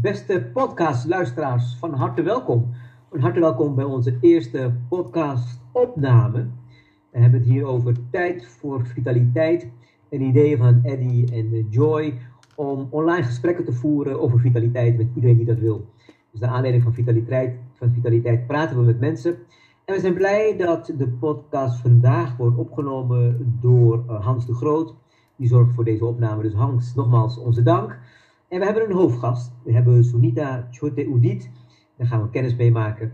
Beste podcastluisteraars, van harte welkom. Van harte welkom bij onze eerste podcastopname. We hebben het hier over tijd voor vitaliteit. Een idee van Eddie en Joy om online gesprekken te voeren over vitaliteit met iedereen die dat wil. Dus de aanleiding van vitaliteit, van vitaliteit praten we met mensen. En we zijn blij dat de podcast vandaag wordt opgenomen door eh, Hans de Groot. Die zorgt voor deze opname. Dus Hans, nogmaals onze dank. En we hebben een hoofdgast. We hebben Sunita Chote Udit. Daar gaan we kennis mee maken.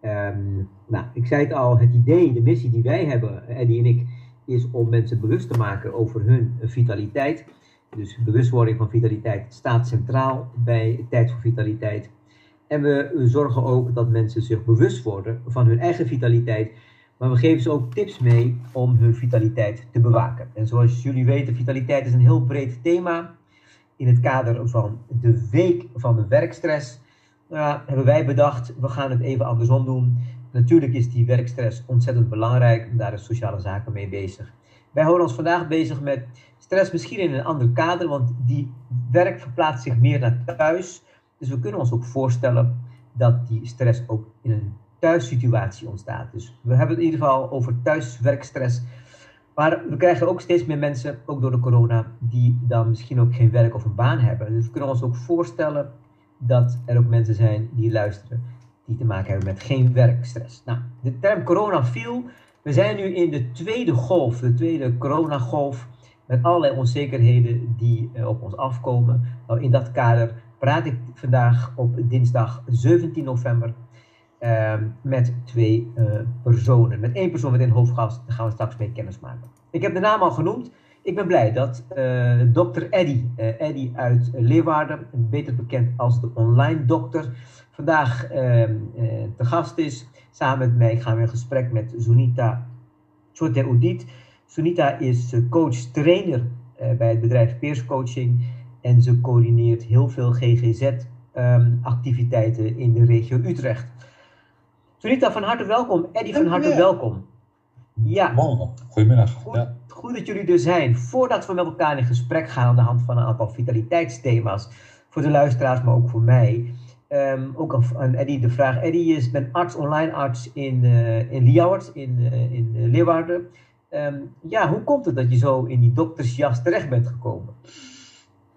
Ehm, nou, ik zei het al, het idee, de missie die wij hebben, Eddie en ik, is om mensen bewust te maken over hun vitaliteit. Dus bewustwording van vitaliteit staat centraal bij Tijd voor Vitaliteit. En we zorgen ook dat mensen zich bewust worden van hun eigen vitaliteit. Maar we geven ze ook tips mee om hun vitaliteit te bewaken. En zoals jullie weten, vitaliteit is een heel breed thema. In het kader van de week van de werkstress nou, hebben wij bedacht, we gaan het even andersom doen. Natuurlijk is die werkstress ontzettend belangrijk. Daar is sociale zaken mee bezig. Wij houden ons vandaag bezig met stress misschien in een ander kader, want die werk verplaatst zich meer naar thuis. Dus we kunnen ons ook voorstellen dat die stress ook in een thuissituatie ontstaat. Dus we hebben het in ieder geval over thuiswerkstress. Maar we krijgen ook steeds meer mensen, ook door de corona, die dan misschien ook geen werk of een baan hebben. Dus we kunnen ons ook voorstellen dat er ook mensen zijn die luisteren, die te maken hebben met geen werkstress. Nou, de term corona viel. We zijn nu in de tweede golf, de tweede coronagolf, met allerlei onzekerheden die eh, op ons afkomen. Nou, in dat kader praat ik vandaag op dinsdag 17 november ehm, met twee uh, personen. Met één persoon met een hoofdgast, daar gaan we straks mee kennis maken. Ik heb de naam al genoemd. Ik ben blij dat uh, dokter Eddy, uh, Eddy uit Leeuwarden, beter bekend als de online dokter, vandaag ehm, te gast is. Samen met mij gaan we in gesprek met Sunita Chote Sunita is coach-trainer bij het bedrijf Peers Coaching en ze coördineert heel veel GGZ-activiteiten ehm, in de regio Utrecht. Sunita, van harte welkom. Eddy, van harte welkom. Ja. Morgen. Goedemiddag. Goed, ja. goed dat jullie er zijn. Voordat we met elkaar in gesprek gaan aan de hand van een aantal vitaliteitsthema's, voor de luisteraars, maar ook voor mij. Um, ook aan Eddy de vraag. Eddy is ben arts, online arts in, uh, in Liauwert, in, uh, in Leeuwarden. Um, ja, hoe komt het dat je zo in die doktersjas terecht bent gekomen?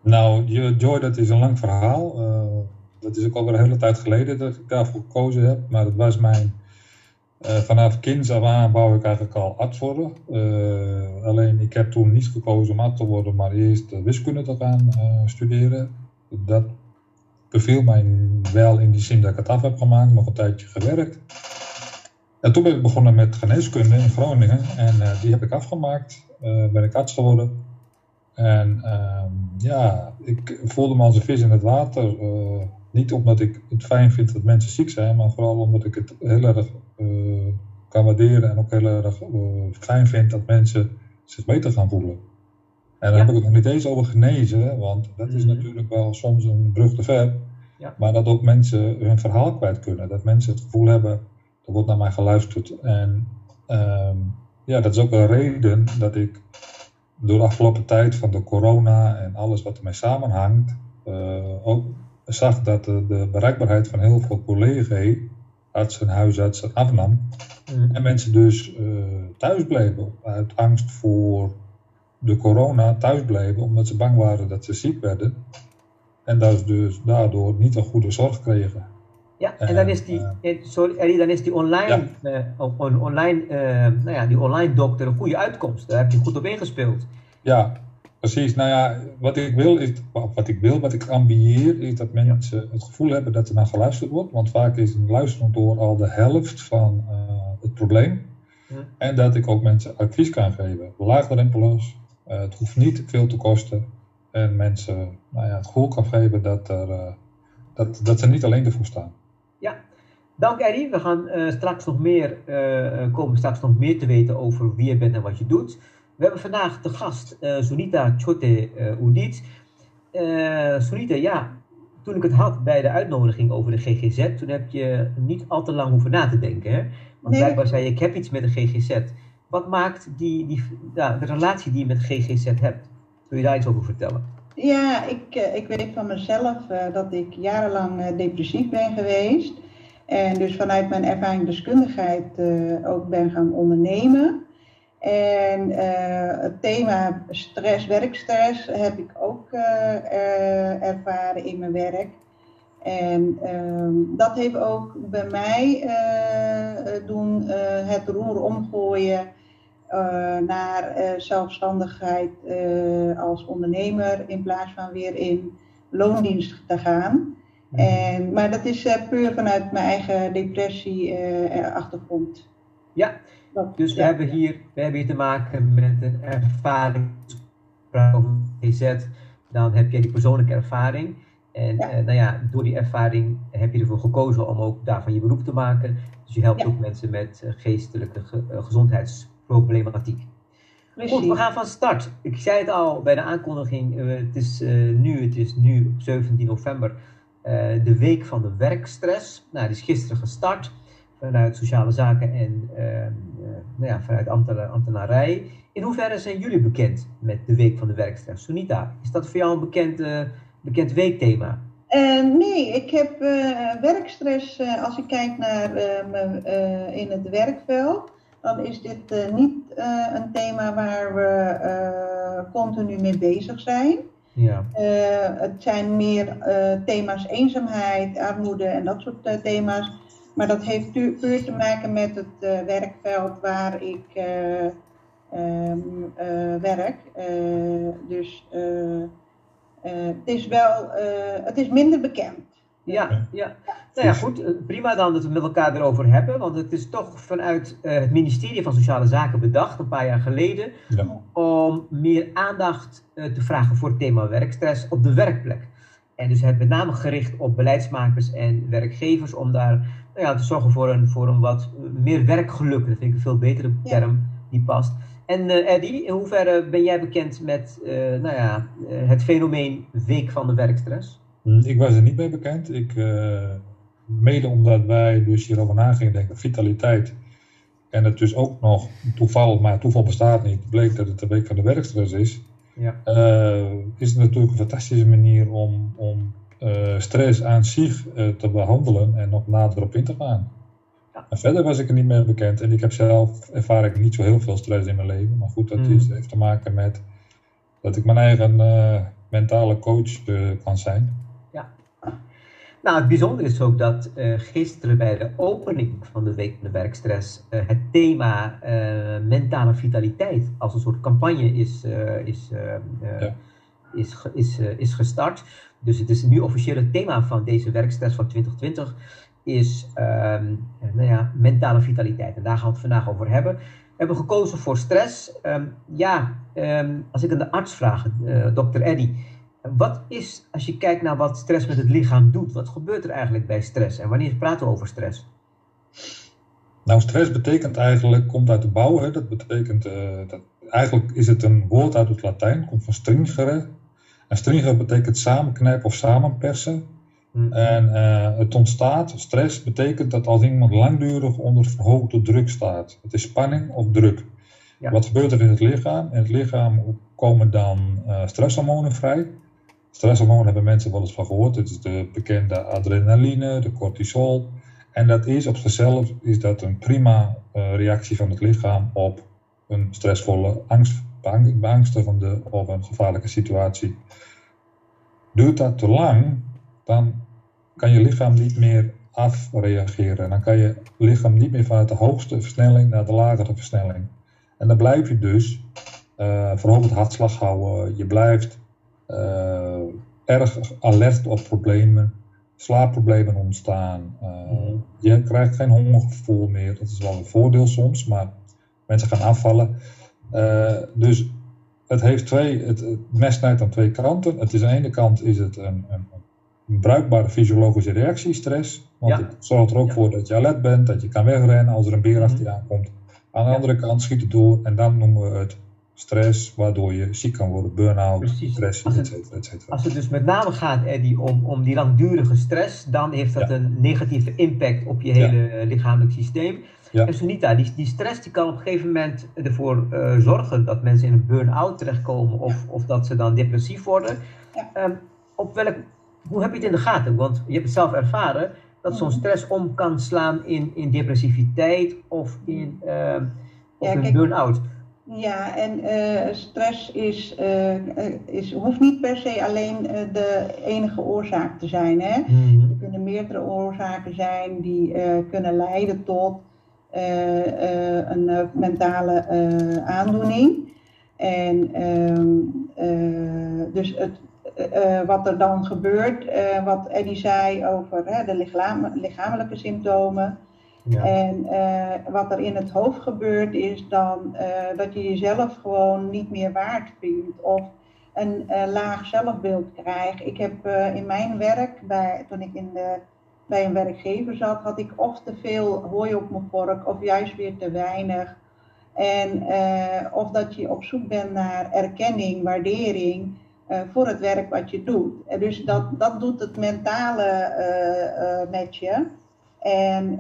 Nou, Joy, dat is een lang verhaal. Uh, dat is ook alweer een hele tijd geleden dat ik daarvoor gekozen heb. Maar dat was mijn... Uh, vanaf kinds af aan wou ik eigenlijk al arts worden. Uh, alleen ik heb toen niet gekozen om arts te worden, maar eerst wiskunde te gaan studeren. Dat beviel mij wel in die zin dat ik het af heb gemaakt, nog een tijdje gewerkt. En toen ben ik begonnen met geneeskunde in Groningen en die heb ik afgemaakt. ben ik arts geworden. En ehm, ja, ik voelde me als een vis in het water. Niet omdat ik het fijn vind dat mensen ziek zijn, maar vooral omdat ik het heel erg uh, kan waarderen en ook heel erg uh, fijn vind dat mensen zich beter gaan voelen. En dan heb ik het nog niet eens over genezen, want dat is mhm. natuurlijk wel soms een brug te ver. Ja. Maar dat ook mensen hun verhaal kwijt kunnen. Dat mensen het gevoel hebben, er wordt naar mij geluisterd. En um, ja, dat is ook een reden dat ik door de afgelopen tijd van de corona en alles wat ermee samenhangt, uh, ook zag dat de, de, bereikbaarheid van heel veel collega's, artsen en huisartsen afnam. Mm. En mensen dus uh, thuis bleven uit angst voor de corona thuis bleven, omdat ze bang waren dat ze ziek werden. En dat dus daardoor niet een goede zorg kregen. Ja, en, dan is die, uh, sorry, Eddie, dan is die online, ja. uh, online, uh, nou ja, die online dokter een goede uitkomst. Daar heb je goed op ingespeeld. Ja, precies. Nou ja, wat ik wil, is, wat ik wil, wat ik ambieer, is dat mensen het gevoel hebben dat er naar geluisterd wordt. Want vaak is een luisterend door al de helft van het probleem. Ja. En dat ik ook mensen advies kan geven. Laagdrempelig, het hoeft niet veel te kosten. En mensen nou ja, het gevoel kan geven dat, er, dat, dat ze niet alleen ervoor staan. Ja, dank Eddie. We gaan uh, straks nog meer, uh, komen straks nog meer te weten over wie je bent en wat je doet. We hebben vandaag de gast uh, Sunita Chote Udit. Sunita, ja, toen ik het had bij de uitnodiging over de GGZ, toen heb je niet al te lang hoeven na te denken. Hè? Want nee. blijkbaar zei je, ik heb iets met de GGZ. Wat maakt die, die, de relatie die je met GGZ hebt? Wil je daar iets over vertellen? Ja, ik, ik weet van mezelf dat ik jarenlang depressief ben geweest. En dus vanuit mijn ervaringsdeskundigheid ook ben gaan ondernemen. En het thema stress, werkstress heb ik ook ervaren in mijn werk. En ehm, dat heeft ook bij mij uh, doen het roer omgooien naar zelfstandigheid als ondernemer in plaats van weer in loondienst te gaan. Mhm. En, maar dat is puur vanuit mijn eigen depressie-achtergrond. ja, dat, dus we, hebben hier, we hebben hier te maken met een ervaring van GZ. Dan heb je die persoonlijke ervaring. En ja. Uh, nou ja, door die ervaring heb je ervoor gekozen om ook daarvan je beroep te maken. Dus je helpt ook mensen met uh, geestelijke ge uh, gezondheidsproblematiek. Precies. Goed, we gaan van start. Ik zei het al bij de aankondiging, het, is, nu, het is nu 17 november de week van de werkstress. Nou, die is gisteren gestart vanuit sociale zaken en ehm, nou ja, vanuit ambtenarij. In hoeverre zijn jullie bekend met de week van de werkstress? Sunita, is dat voor jou een bekend bekend weekthema? Uh, nee, ik heb uh, werkstress. Uh, als ik kijk naar in het werkveld, dan is dit niet een thema waar we continu mee bezig zijn. Ja. het zijn meer thema's eenzaamheid, armoede en dat soort thema's. Maar dat heeft puur te maken met het werkveld waar ik um, werk. dus eh, het is wel, eh, het is minder bekend. Ja, ja. Nou ja, goed. Eh, prima dan dat we met elkaar erover hebben. Want het is toch vanuit het ministerie van Sociale Zaken bedacht, een paar jaar geleden, ja. om meer aandacht te vragen voor het thema werkstress op de werkplek. En dus het met name gericht op beleidsmakers en werkgevers om daar ja, te zorgen voor een, voor een wat meer werkgeluk. Dat vind ik een veel betere term die past. En uh, Eddie, in hoeverre ben jij bekend met uh, nou ja, uh, het fenomeen week van de werkstress? Hm, ik was er niet mee bekend. Ik, mede omdat wij dus hierover na gingen denken, vitaliteit. En het dus ook nog toeval, maar toeval bestaat niet, bleek dat het de week van de werkstress is. Ja. is het natuurlijk een fantastische manier om, om stress aan zich te behandelen en nog nader op in te gaan. En verder was ik er niet mee bekend. En ik heb zelf, ervaar ik niet zo heel veel stress in mijn leven. Maar goed, dat mm. is, heeft te maken met dat ik mijn eigen uh, mentale coach uh, kan zijn. Ja. Nou, het bijzondere is ook dat uh, gisteren bij de opening van de Week van de Werkstress het thema mentale vitaliteit als een soort campagne is, is, ja. is, is, is gestart. Dus het is nu officieel het thema van deze werkstress van 2020 is um, nou ja, mentale vitaliteit. En daar gaan we het vandaag over hebben. We hebben gekozen voor stress. Um, ja, um, als ik aan de arts vraag, uh, dokter Eddy, wat is, als je kijkt naar wat stress met het lichaam doet, wat gebeurt er eigenlijk bij stress en wanneer praten we over stress? Nou, stress betekent eigenlijk, komt uit de bouw, hè? dat betekent, uh, dat, eigenlijk is het een woord uit het Latijn, komt van stringere. En betekent samenknijpen of samenpersen. Mm. En uh, het ontstaat, stress betekent dat als iemand langdurig onder verhoogde druk staat. Het is spanning of druk. Ja. Wat gebeurt er in het lichaam? In het lichaam komen dan uh, stresshormonen vrij. Stresshormonen hebben mensen wel eens van gehoord. Het is de bekende adrenaline, de cortisol. En dat is op zichzelf is dat een prima uh, reactie van het lichaam op een stressvolle, angst, beangstigende of een gevaarlijke situatie. Duurt dat te lang, dan kan je lichaam niet meer afreageren. Dan kan je lichaam niet meer vanuit de hoogste versnelling naar de lagere versnelling. En dan blijf je dus uh, verhoogd hartslag houden. Je blijft uh, erg alert op problemen. Slaapproblemen ontstaan. Uh, je krijgt geen hongergevoel meer. Dat is wel een voordeel soms, maar mensen gaan afvallen. Dus het heeft twee, het, het mes snijdt aan twee kanten. Het is aan de ene kant is het een, een een bruikbare fysiologische reactie, stress. Want het zorgt er ook voor dat je alert bent, dat je kan wegrennen als er een beer achter je mhm. aankomt. Aan de andere kant schiet het door en dan noemen we het stress, waardoor je ziek kan worden, burn-out, stress, et cetera, et cetera. Als het dus met name gaat, Eddie, om, om die langdurige stress, dan heeft dat een negatieve impact op je hele ja. lichamelijk systeem. Ja. En Sunita, die, die stress die kan op een gegeven moment ervoor uh, zorgen dat mensen in een burn-out terechtkomen of, of dat ze dan depressief worden. Um, op welk, hoe heb je het in de gaten? Want je hebt het zelf ervaren dat zo'n stress om kan slaan in, in depressiviteit of in, uh, of ja, een burn-out. Ja, en uh, stress is, uh, is, hoeft niet per se alleen de enige oorzaak te zijn. Hè? Mm Er kunnen meerdere oorzaken zijn die kunnen leiden tot een mentale aandoening. En ehm, dus het, uh, wat er dan gebeurt, uh, wat Eddie zei over hè, de lichaam, lichamelijke symptomen. Ja. En uh, wat er in het hoofd gebeurt, is dan dat je jezelf gewoon niet meer waard vindt of een laag zelfbeeld krijgt. Ik heb in mijn werk, bij, toen ik in de, bij een werkgever zat, had ik of te veel hooi op mijn vork of juist weer te weinig. En of dat je op zoek bent naar erkenning, waardering. Uh, voor het werk wat je doet. En dus dat, dat doet het mentale uh, met je. En,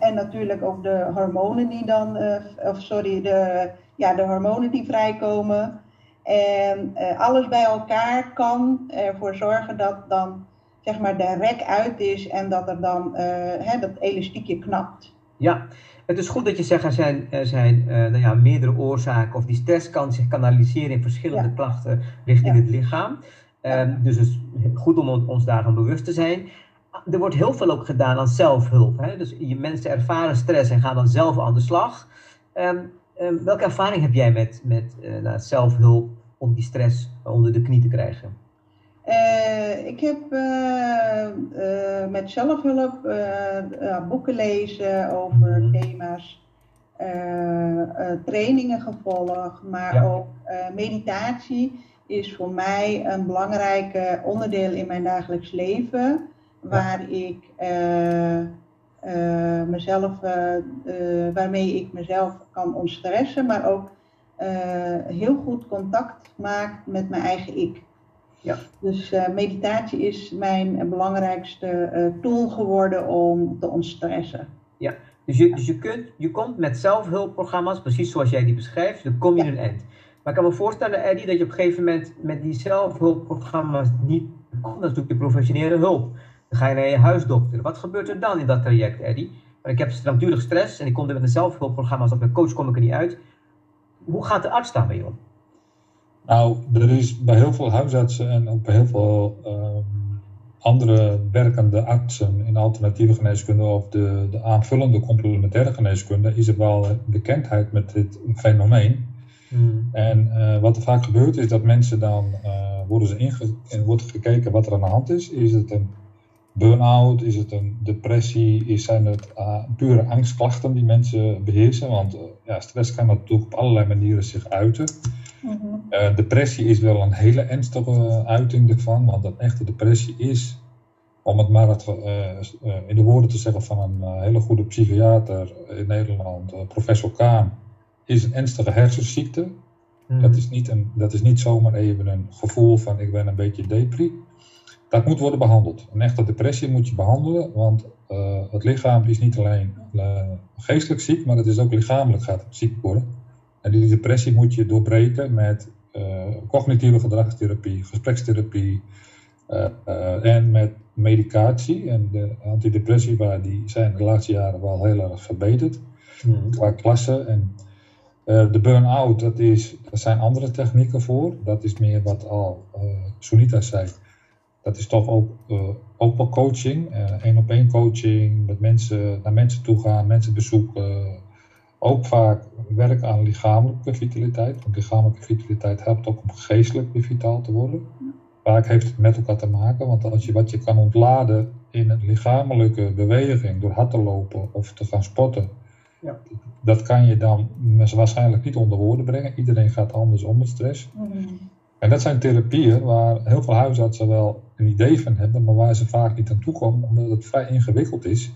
en natuurlijk ook de hormonen die dan, of sorry, de, ja, de hormonen die vrijkomen. En alles bij elkaar kan ervoor zorgen dat dan zeg maar de rek uit is en dat er dan hè, dat elastiekje knapt. Ja, het is goed dat je zegt er zijn, er zijn uh, nou ja, meerdere oorzaken of die stress kan zich kanaliseren in verschillende klachten richting het lichaam. Um, dus het is goed om ons daarvan bewust te zijn. Er wordt heel veel ook gedaan aan zelfhulp. Hè? Dus je mensen ervaren stress en gaan dan zelf aan de slag. Um, um, welke ervaring heb jij met, met uh, nou, zelfhulp om die stress onder de knie te krijgen? Uh, ik heb uh, uh, met zelfhulp boeken lezen over mm -hmm. thema's, trainingen gevolgd, maar ja. ook meditatie is voor mij een belangrijk onderdeel in mijn dagelijks leven, waar ja. ik mezelf, waarmee ik mezelf kan ontstressen, maar ook heel goed contact maak met mijn eigen ik. Ja. Dus uh, meditatie is mijn belangrijkste uh, tool geworden om te ontstressen. Ja, dus je, dus je, kunt, je komt met zelfhulpprogramma's, precies zoals jij die beschrijft, dan kom je ja. een eind. Maar ik kan me voorstellen, Eddie, dat je op een gegeven moment met die zelfhulpprogramma's niet komt. Dat is natuurlijk de professionele hulp. Dan ga je naar je huisdokter. Wat gebeurt er dan in dat traject, Eddie? Ik heb natuurlijk stress en ik kom er met een zelfhulpprogramma's of met coach kom ik er niet uit. Hoe gaat de arts daarmee om? Nou, er is bij heel veel huisartsen en ook bij heel veel um, andere werkende artsen in alternatieve geneeskunde of de, de aanvullende complementaire geneeskunde, is er wel bekendheid met dit fenomeen. Hmm. En uh, wat er vaak gebeurt is dat mensen dan uh, worden ze inge wordt gekeken wat er aan de hand is. Is het een burn-out? Is het een depressie? Is, zijn het uh, pure angstklachten die mensen beheersen? Want ja, stress kan natuurlijk op allerlei manieren zich uiten. Mm uh, depressie is wel een hele ernstige uiting ervan, want een echte depressie is, om het maar het, uh, in de woorden te zeggen van een hele goede psychiater in Nederland, professor Kaan, is een ernstige hersenziekte. Mm dat, is niet een, dat is niet zomaar even een gevoel van ik ben een beetje depri. Dat moet worden behandeld. Een echte depressie moet je behandelen, want het lichaam is niet alleen geestelijk ziek, maar het is ook lichamelijk gaat het ziek worden. En die depressie moet je doorbreken met uh, cognitieve gedragstherapie, gesprekstherapie uh, uh, en met medicatie. En de antidepressiva die zijn de laatste jaren wel heel erg verbeterd mm. qua klasse. En de burn-out, dat, is, daar zijn andere technieken voor. Dat is meer wat al Sunita zei. Dat is toch ook, ook wel coaching, één op één coaching, met mensen naar mensen toe gaan, mensen bezoeken ook vaak werk aan lichamelijke vitaliteit. Want lichamelijke vitaliteit helpt ook om geestelijk weer vitaal te worden. Vaak heeft het met elkaar te maken, want als je wat je kan ontladen in een lichamelijke beweging door hard te lopen of te gaan sporten, ja. dat kan je dan waarschijnlijk niet onder woorden brengen. Iedereen gaat anders om met stress. Mm. En dat zijn therapieën waar heel veel huisartsen wel een idee van hebben, maar waar ze vaak niet aan toe komen, omdat het vrij ingewikkeld is.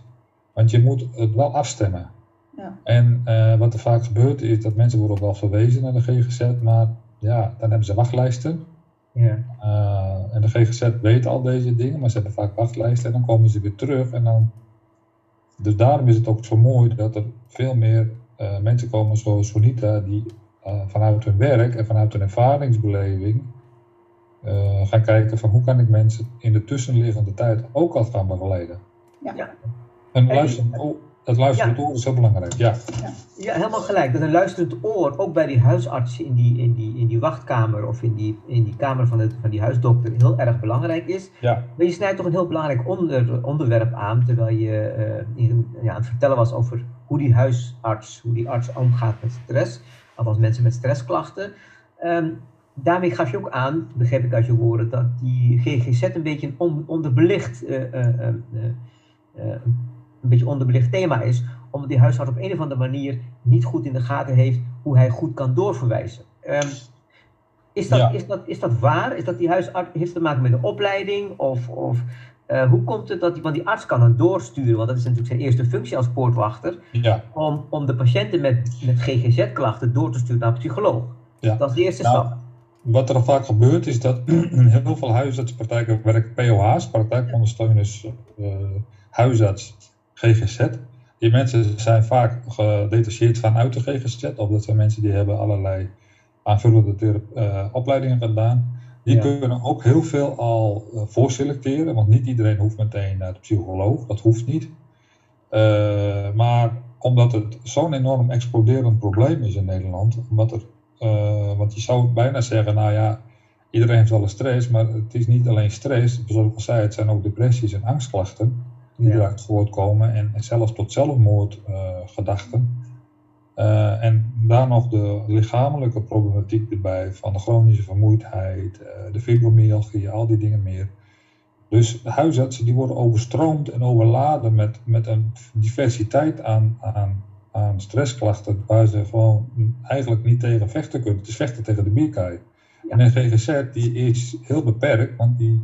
Want je moet het wel afstemmen. Ja. En eh, wat er vaak gebeurt is dat mensen worden wel verwezen naar de GGZ, maar ja, dan hebben ze wachtlijsten. Ja. Uh, en de GGZ weet al deze dingen, maar ze hebben vaak wachtlijsten en dan komen ze weer terug. En dan... Dus daarom is het ook zo mooi dat er veel meer uh, mensen komen zoals Sonita, die uh, vanuit hun werk en vanuit hun ervaringsbeleving gaan kijken van hoe kan ik mensen in de tussenliggende tijd ook al gaan begeleiden. Ja. En luisteren, oh, dat luisterend ja. oor is heel belangrijk, ja. ja. Ja, helemaal gelijk. Dat een luisterend oor, ook bij die huisarts in die, in die, in die wachtkamer of in die, in die kamer van, de, van die huisdokter heel erg belangrijk is. Ja. Maar je snijdt toch een heel belangrijk onder, onderwerp aan, terwijl je uh, in, ja, aan het vertellen was over hoe die huisarts, hoe die arts omgaat met stress, althans mensen met stressklachten. Um, daarmee gaf je ook aan, begreep ik uit je woorden, dat die GGZ een beetje een on, onderbelicht uh, uh, een beetje onderbelicht thema is, omdat die huisarts op een of andere manier niet goed in de gaten heeft hoe hij goed kan doorverwijzen. Um, is, dat, Ja. is, dat, is dat waar? Is dat die huisarts, heeft te maken met een opleiding? Of, of uh, hoe komt het dat die, want die arts kan het doorsturen, want dat is natuurlijk zijn eerste functie als poortwachter, Ja, om, om de patiënten met, met GGZ-klachten door te sturen naar een psycholoog. ja. Dat is de eerste Nou, stap. Wat er vaak gebeurt is dat in heel veel huisartspraktijken werken POH's, praktijkondersteuners, uh, huisarts, GGZ. Die mensen zijn vaak gedetacheerd vanuit de GGZ, of dat zijn mensen die hebben allerlei aanvullende uh, opleidingen gedaan. Die Ja. kunnen ook heel veel al uh, voorselecteren, want niet iedereen hoeft meteen naar de psycholoog, dat hoeft niet. Maar omdat het zo'n enorm exploderend probleem is in Nederland, omdat er uh, want je zou bijna zeggen, nou ja, iedereen heeft wel eens stress, maar het is niet alleen stress. Zoals ik al zei, het zijn ook depressies en angstklachten die Ja. eruit voortkomen en, en zelfs tot zelfmoordgedachten. Uh, en daar nog de lichamelijke problematiek erbij van de chronische vermoeidheid, uh, de fibromyalgie, al die dingen meer. Dus huisartsen die worden overstroomd en overladen met, met een diversiteit aan, aan aan stressklachten waar ze gewoon eigenlijk niet tegen vechten kunnen. Het is vechten tegen de bierkaai. En een GGZ die is heel beperkt, want die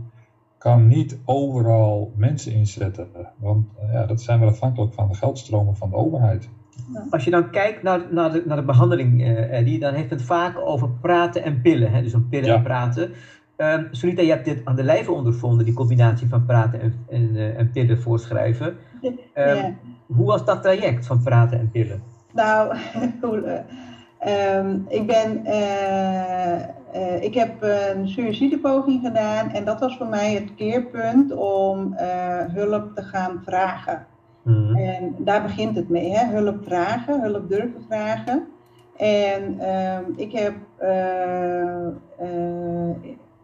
kan niet overal mensen inzetten. Want uh, ja, dat zijn we afhankelijk van de geldstromen van de overheid. Als je dan kijkt naar, naar, de, naar de behandeling, uh, Eddie, dan heeft het vaak over praten en pillen. Hè? Dus om pillen Ja. en praten. Um, Sunita, je hebt dit aan de lijve ondervonden, die combinatie van praten en, en, uh, en pillen voorschrijven. Um, Ja. Hoe was dat traject van praten en pillen? Nou, eh, um, ik ben, eh, eh, ik heb een suïcidepoging gedaan en dat was voor mij het keerpunt om hulp te gaan vragen. Mhm. En daar begint het mee, hè? hulp vragen, hulp durven vragen. En ehm, ik heb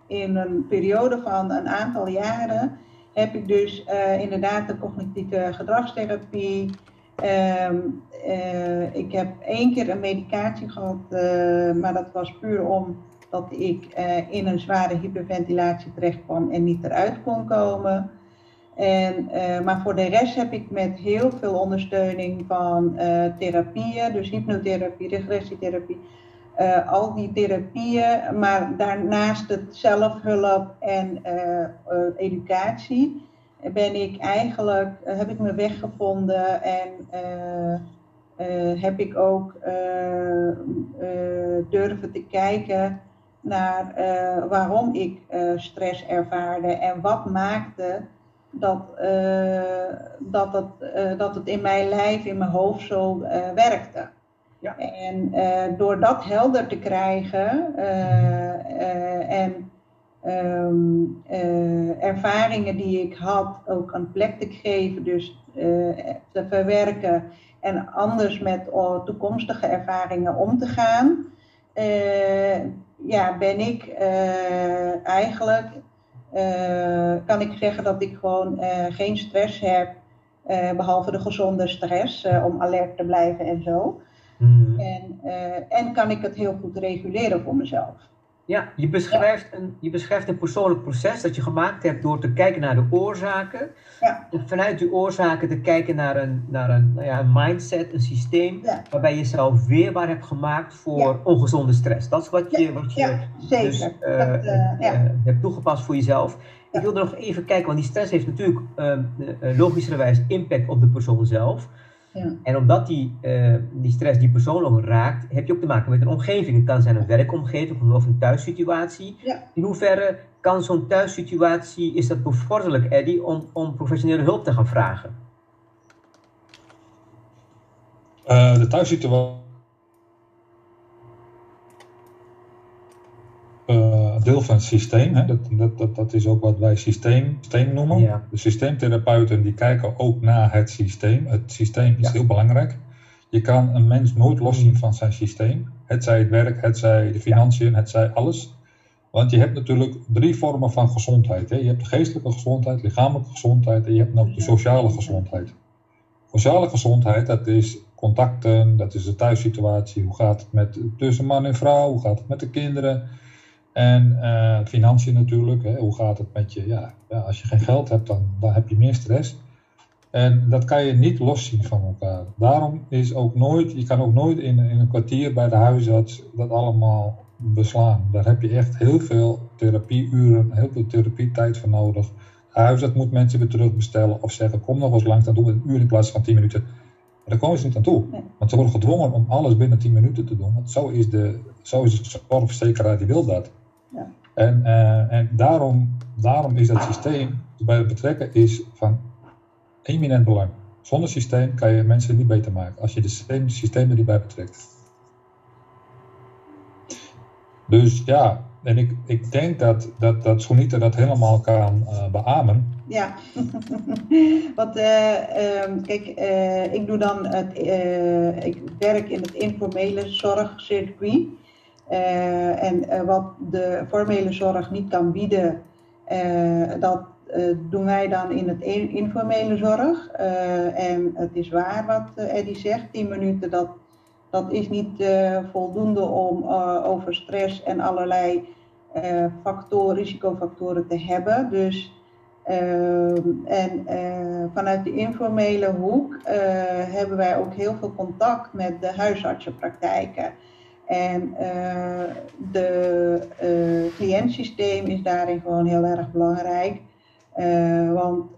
in een periode van een aantal jaren heb ik dus eh, inderdaad de cognitieve gedragstherapie. ehm, eh, ik heb één keer een medicatie gehad, eh, maar dat was puur omdat ik in een zware hyperventilatie terecht kwam en niet eruit kon komen. En, maar voor de rest heb ik met heel veel ondersteuning van therapieën, dus hypnotherapie, regressietherapie, eh, al die therapieën, maar daarnaast het zelfhulp en eh, eh, educatie, ben ik eigenlijk, heb ik mijn weg gevonden en heb ik ook durven te kijken naar waarom ik stress ervaarde en wat maakte dat, eh, dat, het, dat het in mijn lijf, in mijn hoofd zo werkte. En eh, door dat helder te krijgen eh, eh, en ehm, eh, ervaringen die ik had ook een plek te geven, dus te verwerken en anders met oh, toekomstige ervaringen om te gaan, ja, ben ik eigenlijk, kan ik zeggen dat ik gewoon geen stress heb, eh, behalve de gezonde stress om alert te blijven en zo. En, eh, en kan ik het heel goed reguleren voor mezelf. Ja, je beschrijft, een, je beschrijft een persoonlijk proces dat je gemaakt hebt door te kijken naar de oorzaken. Ja. En vanuit die oorzaken te kijken naar een, naar een, nou ja, een mindset, een systeem, Ja. waarbij je jezelf weerbaar hebt gemaakt voor ongezonde stress. Dat is wat je, wat je dus, Dat, eh, eh, ja. hebt toegepast voor jezelf. Ik wilde nog even kijken, want die stress heeft natuurlijk uh, logischerwijs impact op de persoon zelf. Ja. En omdat die, eh, die stress die persoon ook raakt, heb je ook te maken met een omgeving. Het kan zijn een werkomgeving of een thuissituatie. Ja. In hoeverre kan zo'n thuissituatie, is dat bevorderlijk, Eddie, om, om professionele hulp te gaan vragen? Uh, de thuissituatie. Uh, deel van het systeem. Hè. Dat, dat, dat, dat is ook wat wij systeem, systeem noemen. Ja. De systeemtherapeuten die kijken ook naar het systeem. Het systeem is Ja. heel belangrijk. Je kan een mens nooit loszien van zijn systeem. Het zij het werk, het zij de financiën, het zij alles. Want je hebt natuurlijk drie vormen van gezondheid. Hè. Je hebt de geestelijke gezondheid, lichamelijke gezondheid en je hebt ook de sociale gezondheid. Sociale gezondheid, dat is contacten, dat is de thuissituatie. Hoe gaat het met tussen man en vrouw? Hoe gaat het met de kinderen? En eh, financiën natuurlijk. Hè. Hoe gaat het met je? Ja, ja, als je geen geld hebt, dan, dan heb je meer stress. En dat kan je niet loszien van elkaar. Daarom is ook nooit, je kan ook nooit in, in een kwartier bij de huisarts dat allemaal beslaan. Daar heb je echt heel veel therapieuren, heel veel therapietijd voor nodig. De huisarts moet mensen weer terugbestellen of zeggen: kom nog eens langs, dan doen we een uur in plaats van 10 minuten. Maar daar komen ze niet aan toe. Want ze worden gedwongen om alles binnen 10 minuten te doen. Want zo is de, zo is de zorgverzekeraar, die wil dat. En, eh, en daarom, daarom is dat systeem bij betrekken is van eminent belang. Zonder systeem kan je mensen niet beter maken. Als je de systeem, systemen die bij betrekt. Dus ja, en ik, ik denk dat, dat, dat dat helemaal kan uh, beamen. Ja, want eh, ehm, kijk, eh, ik doe dan het, eh, ik werk in het informele zorgcircuit. Eh, en eh, wat de formele zorg niet kan bieden, eh, dat doen wij dan in het in- informele zorg. En het is waar wat Eddie zegt, 10 minuten, dat, dat is niet voldoende om over stress en allerlei factoren, risicofactoren te hebben. Dus en vanuit de informele hoek hebben wij ook heel veel contact met de huisartsenpraktijken. En eh de eh cliëntsysteem is daarin gewoon heel erg belangrijk. Eh, want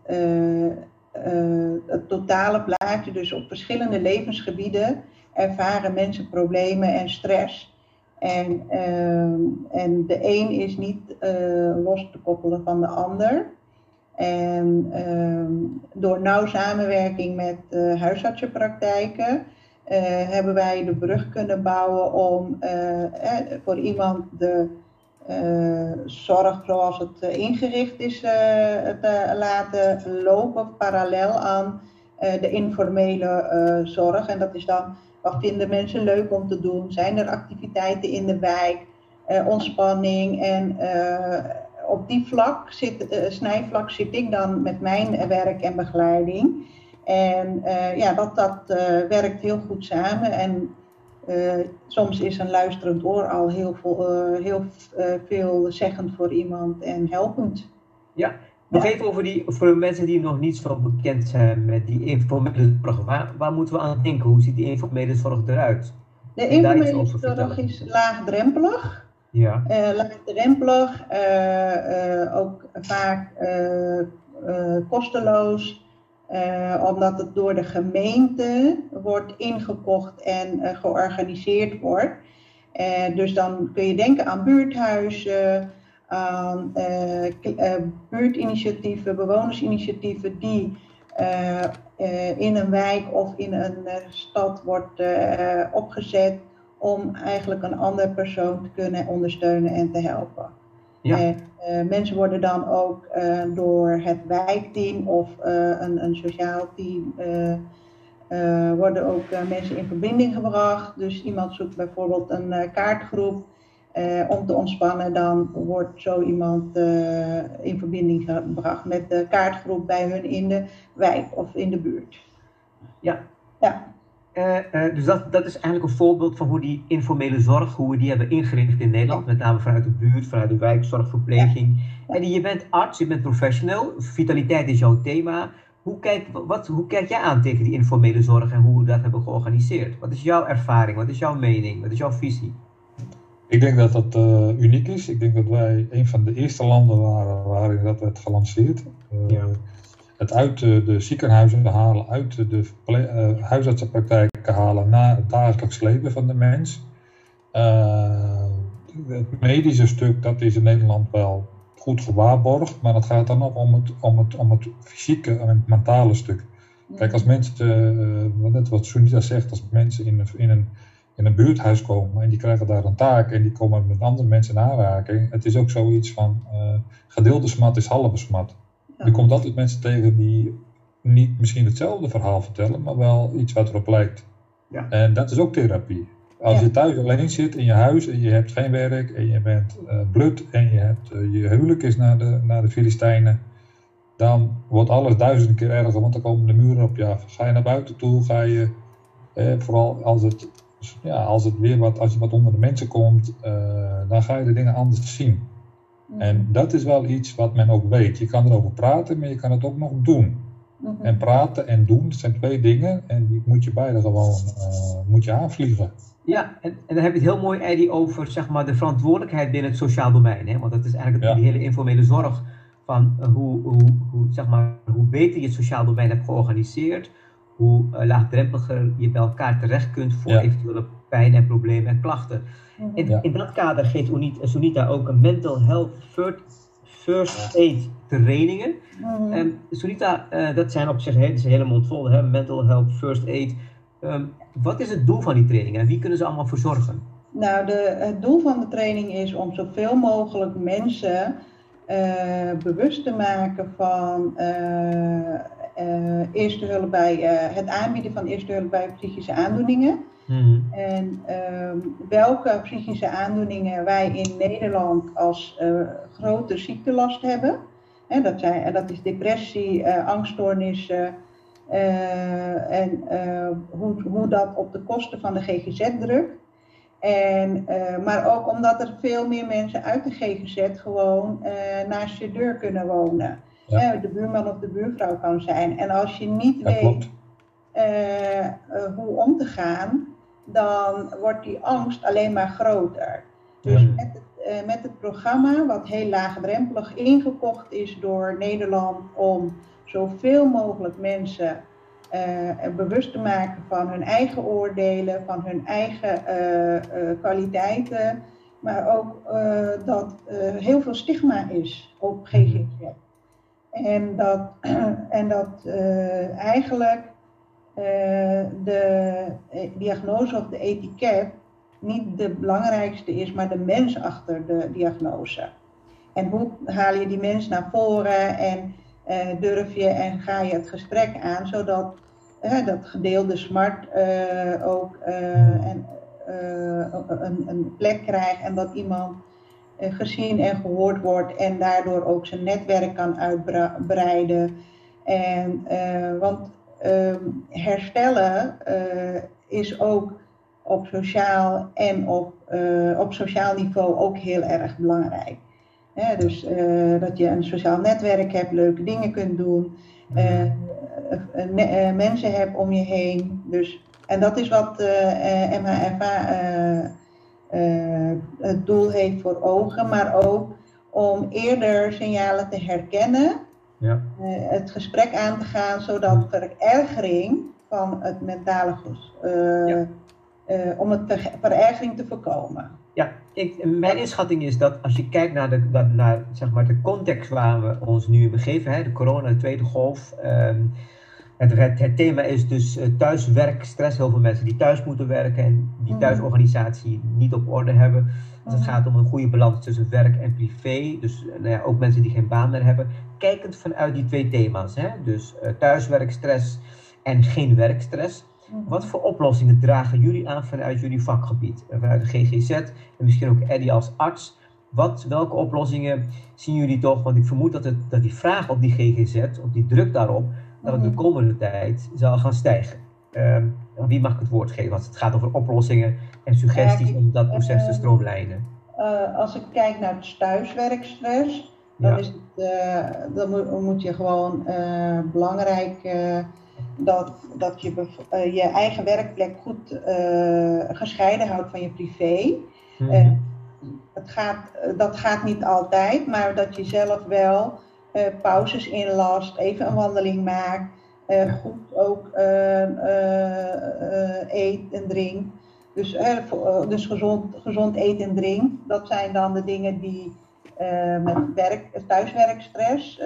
het totale plaatje, dus op verschillende levensgebieden, ervaren mensen problemen en stress. En, en de een is niet los te koppelen van de ander. En door nauw samenwerking met huisartsenpraktijken hebben wij de brug kunnen bouwen om eh, eh, voor iemand de eh, zorg zoals het eh, ingericht is eh, te laten lopen parallel aan eh, de informele eh, zorg. En dat is dan wat vinden mensen leuk om te doen? Zijn er activiteiten in de wijk? Eh, ontspanning en eh, op die vlak zit, eh, snijvlak zit ik dan met mijn werk en begeleiding. En eh, ja, dat, dat eh, werkt heel goed samen. En eh, soms is een luisterend oor al heel, veel, heel veel zeggend voor iemand en helpend. Nog Ja. even over die, voor de mensen die nog niet zo bekend zijn met die informele zorg. Waar, waar moeten we aan denken? Hoe ziet die informele zorg eruit? De informele zorg is laagdrempelig. Ja, laagdrempelig, ook vaak kosteloos, eh, omdat het door de gemeente wordt ingekocht en eh, georganiseerd wordt. Eh, dus dan kun je denken aan buurthuizen, aan buurtinitiatieven, bewonersinitiatieven die in een wijk of in een stad wordt opgezet om eigenlijk een andere persoon te kunnen ondersteunen en te helpen. Ja. En, eh, mensen worden dan ook eh, door het wijkteam of eh, een, een sociaal team worden ook mensen in verbinding gebracht. Dus iemand zoekt bijvoorbeeld een kaartgroep om te ontspannen, dan wordt zo iemand in verbinding gebracht met de kaartgroep bij hun in de wijk of in de buurt. Ja. Ja. Eh, eh, dus dat, dat is eigenlijk een voorbeeld van hoe die informele zorg, hoe we die hebben ingericht in Nederland, met name vanuit de buurt, vanuit de wijk, zorgverpleging. En je bent arts, je bent professional, vitaliteit is jouw thema. Hoe kijk, wat, hoe kijk jij aan tegen die informele zorg en hoe we dat hebben georganiseerd? Wat is jouw ervaring? Wat is jouw mening? Wat is jouw visie? Ik denk dat dat eh, uniek is. Ik denk dat wij een van de eerste landen waren waarin dat werd gelanceerd. Ja. Het uit de, de ziekenhuizen halen, uit de, uh, huisartsenpraktijken halen naar het dagelijks leven van de mens. Uh, het medische stuk, dat is in Nederland wel goed gewaarborgd, maar het gaat dan nog om het, om het, om het fysieke en het mentale stuk. Kijk, als mensen, uh, net wat Sunita zegt, als mensen in, in, een, in een buurthuis komen en die krijgen daar een taak en die komen met andere mensen in aanraking, het is ook zoiets van uh, gedeelde smat is halve smat. Je komt altijd mensen tegen die niet misschien hetzelfde verhaal vertellen, maar wel iets wat erop lijkt. Ja. En dat is ook therapie. Als je thuis alleen zit in je huis en je hebt geen werk en je bent uh, blut en je, hebt, uh, je huwelijk is naar de, naar de Filistijnen, dan wordt alles duizend keer erger, want dan komen de muren op je af. Ga je naar buiten toe, ga je, eh, vooral als het, ja, als het weer wat, als je wat onder de mensen komt, uh, dan ga je de dingen anders zien. Mm. En dat is wel iets wat men ook weet. Je kan erover praten, maar je kan het ook nog doen. Mm -hmm. En praten en doen, zijn twee dingen en die moet je beide gewoon uh, moet je aanvliegen. Ja, en, en dan heb je het heel mooi, Eddie, over zeg maar, de verantwoordelijkheid binnen het sociaal domein. Hè? Want dat is eigenlijk ja. die hele informele zorg van uh, hoe, hoe, hoe, zeg maar, hoe beter je het sociaal domein hebt georganiseerd, hoe uh, laagdrempeliger je bij elkaar terecht kunt voor ja. eventuele pijn en problemen en klachten. In, ja. in, dat kader geeft Sunita ook een mental health first, first aid trainingen. Mm -hmm. En Sunita, uh, dat zijn op zich dat is een hele mond vol, hè? mental health first aid. Um, wat is het doel van die training en wie kunnen ze allemaal voor zorgen? Nou, de, het doel van de training is om zoveel mogelijk mensen uh, bewust te maken van uh, uh, eerste hulp bij het aanbieden van eerste hulp bij psychische aandoeningen. Mm-hmm. En um, welke psychische aandoeningen wij in Nederland als grote ziektelast hebben. En dat, zijn, dat is depressie, angststoornissen. en hoe, hoe dat op de kosten van de GGZ drukt. En, uh, maar ook omdat er veel meer mensen uit de GGZ gewoon uh, naast je deur kunnen wonen. Ja. Uh, de buurman of de buurvrouw kan zijn. En als je niet Dat weet hoe om te gaan, dan wordt die angst alleen maar groter. Dus ja. met, het, met het programma, wat heel laagdrempelig ingekocht is door Nederland om zoveel mogelijk mensen uh, bewust te maken van hun eigen oordelen, van hun eigen uh, uh, kwaliteiten, maar ook dat heel veel stigma is op GGZ. En dat, en dat eigenlijk de diagnose of de etiket niet de belangrijkste is, maar de mens achter de diagnose. En hoe haal je die mens naar voren en uh, durf je en ga je het gesprek aan, zodat uh, dat gedeelde smart ook en, een, een, plek krijgt en dat iemand gezien en gehoord wordt en daardoor ook zijn netwerk kan uitbreiden. En, want ehm, herstellen is ook op sociaal en op, op sociaal niveau ook heel erg belangrijk. Dus uh, dat je een sociaal netwerk hebt, leuke dingen kunt doen, mensen hebt om je heen. Dus, en dat is wat MHFA het doel heeft voor ogen, maar ook om eerder signalen te herkennen, ja. het gesprek aan te gaan, zodat verergering van het mentale goed, ja. om het verergering te voorkomen. Ja, ik, mijn inschatting is dat als je kijkt naar de, naar, zeg maar de context waar we ons nu in begeven, hè, de corona, de tweede golf. Um, het, het, het, thema is dus thuiswerk, stress. Heel veel mensen die thuis moeten werken en die thuisorganisatie niet op orde hebben. Het gaat om een goede balans tussen werk en privé. Dus uh, nou ja, ook mensen die geen baan meer hebben. Kijkend vanuit die twee thema's. Hè? Dus uh, thuiswerk, stress en geen werkstress. Wat voor oplossingen dragen jullie aan vanuit jullie vakgebied? Vanuit de GGZ en misschien ook Eddie als arts. Wat, welke oplossingen zien jullie toch? Want ik vermoed dat, het, dat die vraag op die GGZ, op die druk daarop, dat het de komende tijd zal gaan stijgen. Um, wie mag ik het woord geven als het gaat over oplossingen en suggesties om dat proces te stroomlijnen? Uh, als ik kijk naar het thuiswerkstress, dan, ja. is het, uh, dan moet je gewoon uh, belangrijk dat, dat je je eigen werkplek goed gescheiden houdt van je privé. Mm -hmm. uh, het gaat, dat gaat niet altijd, maar dat je zelf wel pauzes inlast, even een wandeling maakt, goed ook eet en drinkt. Dus, dus gezond, gezond eten en drink, dat zijn dan de dingen die met werk, thuiswerkstress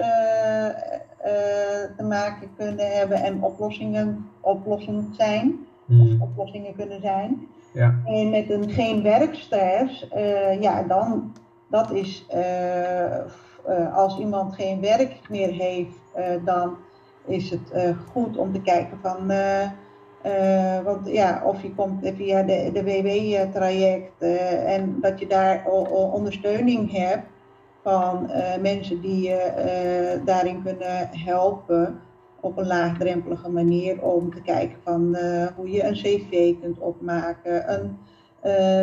te maken kunnen hebben en oplossingen oplossend zijn. Of hmm. oplossingen kunnen zijn. Ja. En met een geen werkstress, uh, ja, dan dat is uh, uh, als iemand geen werk meer heeft, dan is het goed om te kijken van, want ja, of je komt via de, de WW-traject en dat je daar ondersteuning hebt van mensen die je daarin kunnen helpen op een laagdrempelige manier om te kijken van hoe je een cv kunt opmaken, een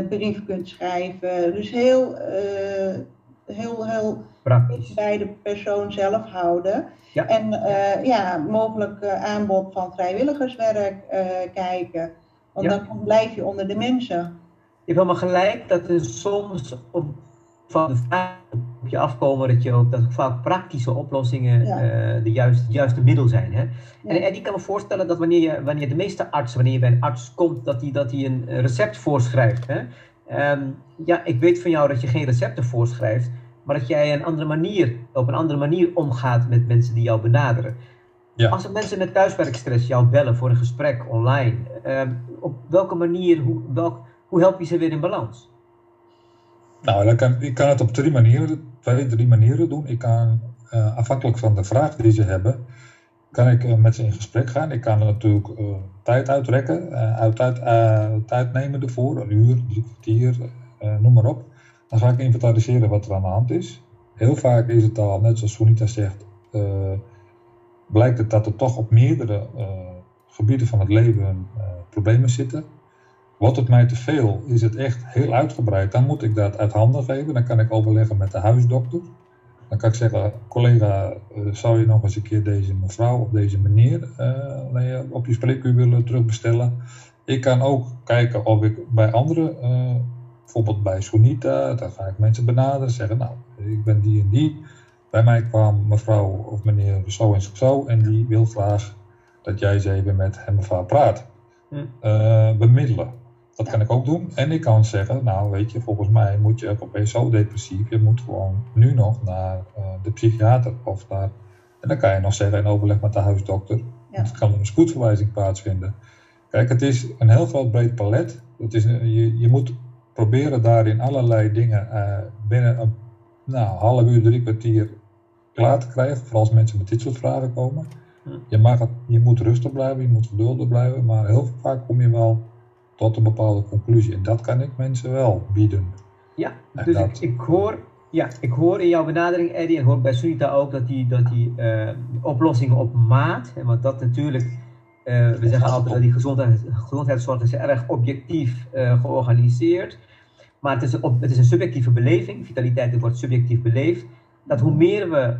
brief kunt schrijven. Dus heel, heel, heel praktisch bij de persoon zelf houden. Ja. En ja, mogelijk aanbod van vrijwilligerswerk kijken. Want ja. dan blijf je onder de mensen. Je hebt helemaal gelijk dat er soms op van de vraag op je afkomen dat je ook dat vaak praktische oplossingen uh, de juiste, juiste middel zijn. Hè? En, en ik kan me voorstellen dat wanneer, je, wanneer de meeste artsen, wanneer je bij een arts komt, dat hij dat een recept voorschrijft. Hè? Um, ja, ik weet van jou dat je geen recepten voorschrijft, maar dat jij een andere manier, op een andere manier omgaat met mensen die jou benaderen. Ja. Als er mensen met thuiswerkstress jou bellen voor een gesprek online, um, op welke manier, hoe, welk, hoe help je ze weer in balans? Nou, kan, ik kan het op drie manieren, twee, drie manieren doen. Ik kan, uh, afhankelijk van de vraag die ze hebben, kan ik uh, met ze in gesprek gaan. Ik kan natuurlijk uh, tijd uitrekken, uit, uit, tijd nemen ervoor, een uur, drie kwartier, noem maar op. Dan ga ik inventariseren wat er aan de hand is. Heel vaak is het al, net zoals Sunita zegt, blijkt het dat er toch op meerdere gebieden van het leven problemen zitten. Wordt het mij te veel, is het echt heel uitgebreid, dan moet ik dat uit handen geven. Dan kan ik overleggen met de huisdokter. Dan kan ik zeggen, collega, eh, zou je nog eens een keer deze mevrouw of deze meneer uh, op je spreekuur willen terugbestellen? Ik kan ook kijken of ik bij anderen, uh, bijvoorbeeld bij Sunita, dan ga ik mensen benaderen, zeggen, nou, ik ben die en die. Bij mij kwam mevrouw of meneer zo en zo en die wil graag dat jij eens even met hem of haar praat. Hm. bemiddelen. Dat kan ik ook doen. En ik kan zeggen, nou weet je, volgens mij moet je opeens zo depressief. Je moet gewoon nu nog naar uh, de psychiater of naar... En dan kan je nog zeggen in overleg met de huisdokter. Ja. Het kan een spoedverwijzing plaatsvinden. Kijk, het is een heel groot breed palet. Het is, je, je moet proberen daarin allerlei dingen uh, binnen een nou, half uur, drie kwartier klaar te krijgen. Vooral als mensen met dit soort vragen komen. Je, mag het, je moet rustig blijven, je moet geduldig blijven. Maar heel vaak kom je wel tot een bepaalde conclusie. En dat kan ik mensen wel bieden. Ja, dus ik, ik, hoor, ja, ik hoor in jouw benadering, Eddie, en hoor bij Sunita ook, dat die, dat die uh, oplossingen op maat, want dat natuurlijk, uh, we zeggen altijd dat die gezondheid, gezondheidszorg is erg objectief uh, georganiseerd. Maar het is, een, het is een subjectieve beleving, vitaliteit wordt subjectief beleefd. Dat hoe meer we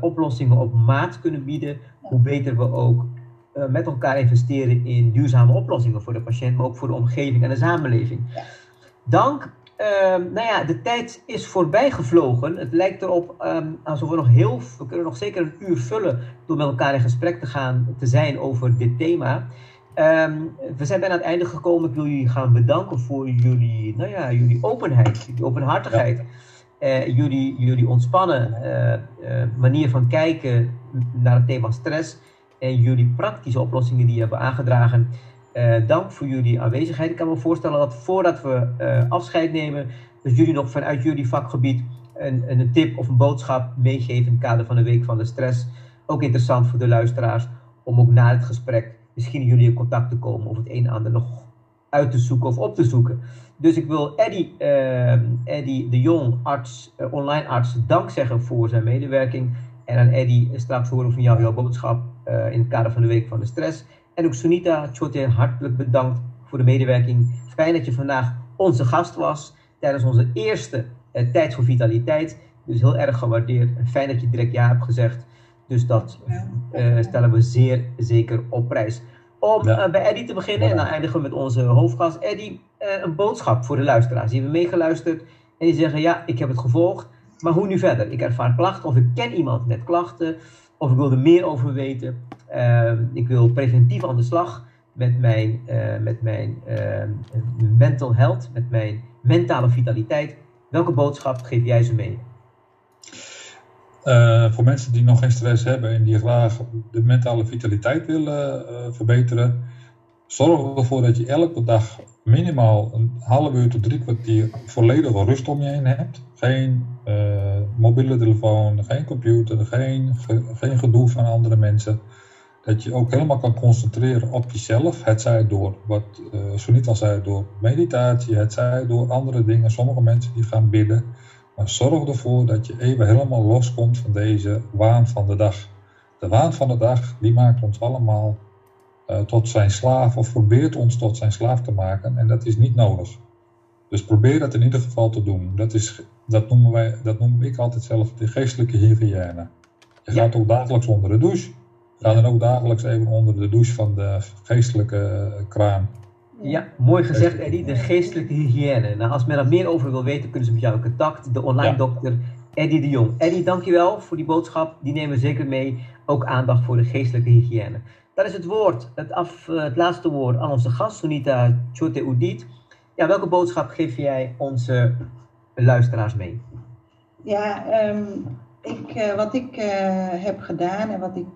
oplossingen op maat kunnen bieden, hoe beter we ook uh, met elkaar investeren in duurzame oplossingen voor de patiënt, maar ook voor de omgeving en de samenleving. Dank. Uh, nou ja, de tijd is voorbij gevlogen. Het lijkt erop um, alsof we nog heel, we kunnen nog zeker een uur vullen door met elkaar in gesprek te gaan, te zijn over dit thema. Um, we zijn bijna aan het einde gekomen. Ik wil jullie gaan bedanken voor jullie, nou ja, jullie openheid, jullie openhartigheid. Uh, jullie, jullie ontspannen uh, manier van kijken naar het thema stress en jullie praktische oplossingen die je hebben aangedragen. Uh, dank voor jullie aanwezigheid. Ik kan me voorstellen dat voordat we uh, afscheid nemen, dat jullie nog vanuit jullie vakgebied een, een tip of een boodschap meegeven in het kader van de Week van de Stress. Ook interessant voor de luisteraars om ook na het gesprek misschien jullie in contact te komen of het een en ander nog uit te zoeken of op te zoeken. Dus ik wil Eddie, uh, Eddie de Jong, arts, online arts, dank zeggen voor zijn medewerking. En aan Eddie straks horen van jou jouw boodschap uh, in het kader van de Week van de Stress. En ook Sunita Chote, hartelijk bedankt voor de medewerking. Fijn dat je vandaag onze gast was tijdens onze eerste uh, Tijd voor Vitaliteit. Dus heel erg gewaardeerd. En fijn dat je direct ja hebt gezegd. Dus dat uh, stellen we zeer zeker op prijs. Om ja. bij Eddie te beginnen, en dan eindigen we met onze hoofdgast. Eddie, een boodschap voor de luisteraars. Die hebben meegeluisterd en die zeggen: Ja, ik heb het gevolgd. Maar hoe nu verder? Ik ervaar klachten of ik ken iemand met klachten of ik wil er meer over weten. Ehm, ik wil preventief aan de slag met mijn, uh, met mijn uh, mental health, met mijn mentale vitaliteit. Welke boodschap geef jij ze mee? Uh, voor mensen die nog geen stress hebben en die graag de mentale vitaliteit willen uh, verbeteren, zorg ervoor dat je elke dag minimaal een half uur tot drie kwartier volledige rust om je heen hebt. Geen uh, mobiele telefoon, geen computer, geen, ge, geen gedoe van andere mensen. Dat je ook helemaal kan concentreren op jezelf. Het zij door, wat uh, Sunita zei, door meditatie, het zij door andere dingen. Sommige mensen die gaan bidden. Maar zorg ervoor dat je even helemaal loskomt van deze waan van de dag. De waan van de dag, die maakt ons allemaal uh, tot zijn slaaf of probeert ons tot zijn slaaf te maken. En dat is niet nodig. Dus probeer dat in ieder geval te doen. Dat, is, dat, noemen, wij, dat noem ik altijd zelf de geestelijke hygiëne. Je gaat ook dagelijks onder de douche. Ga dan ook dagelijks even onder de douche van de geestelijke kraan. Ja, mooi gezegd Eddie, de geestelijke hygiëne. Nou, als men er meer over wil weten, kunnen ze met jou in contact. De online ja. dokter Eddie de Jong. Eddie, dankjewel voor die boodschap. Die nemen we zeker mee. Ook aandacht voor de geestelijke hygiëne. Dat is het woord, het, af, het laatste woord aan onze gast, Sunita Chote Udit. Ja, welke boodschap geef jij onze luisteraars mee? Ja, um, ik, uh, wat ik uh, heb gedaan en wat ik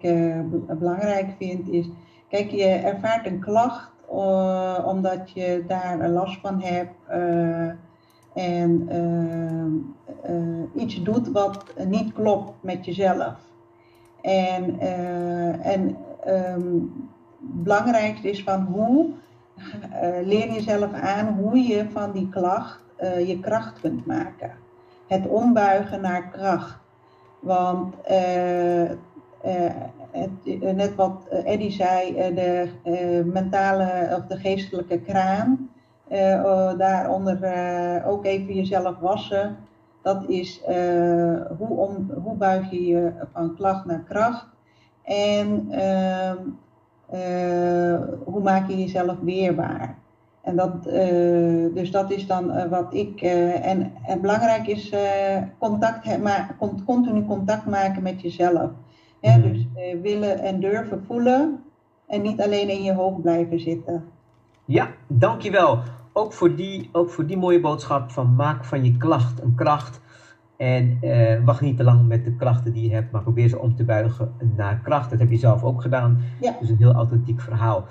belangrijk vind is, kijk, je ervaart een klacht omdat je daar last van hebt en iets doet wat niet klopt met jezelf. En, en um, belangrijkste is van hoe leer jezelf aan hoe je van die klacht je kracht kunt maken. Het ombuigen naar kracht. Want uh, uh, het, net wat Eddie zei, de mentale of de geestelijke kraan, daaronder ook even jezelf wassen. Dat is hoe, om, hoe buig je je van klacht naar kracht en ehm, hoe maak je jezelf weerbaar. En dat, uh, dus dat is dan uh, wat ik. En, en, belangrijk is contact, maar continu contact maken met jezelf. Mm. Dus willen en durven voelen en niet alleen in je hoofd blijven zitten. Ja, dankjewel. Ook voor die, ook voor die mooie boodschap van maak van je klacht een kracht. En wacht niet te lang met de klachten die je hebt, maar probeer ze om te buigen naar kracht. Dat heb je zelf ook gedaan. Ja. Dus een heel authentiek verhaal.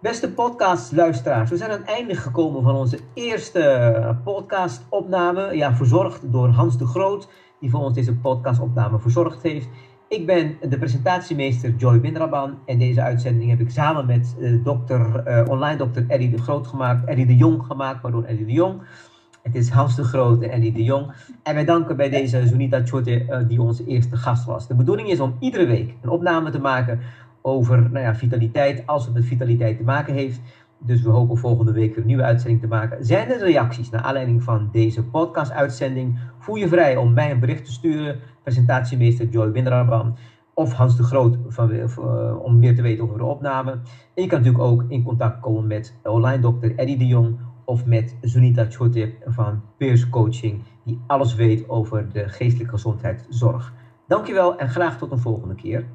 Beste podcastluisteraars, we zijn aan het einde gekomen van onze eerste podcastopname. Ja, verzorgd door Hans de Groot, die voor ons deze podcastopname verzorgd heeft. Ik ben de presentatiemeester Joy Winraban en deze uitzending heb ik samen met uh, dokter, uh, online dokter Eddie de Groot gemaakt, Eddie de Jong gemaakt, pardon, Eddie de Jong. Het is Hans de Groot en Eddie de Jong. En wij danken bij deze Sunita Chote, uh, die onze eerste gast was. De bedoeling is om iedere week een opname te maken over nou ja, vitaliteit, als het met vitaliteit te maken heeft. Dus we hopen volgende week weer een nieuwe uitzending te maken. Zijn er reacties naar aanleiding van deze podcast-uitzending? Voel je vrij om mij een bericht te sturen. Presentatiemeester Joy Windraban of Hans de Groot van, uh, om meer te weten over de opname. En je kan natuurlijk ook in contact komen met online dokter Eddie de Jong of met Sunita Chotip van Peers Coaching, die alles weet over de geestelijke gezondheidszorg. Dankjewel en graag tot een volgende keer.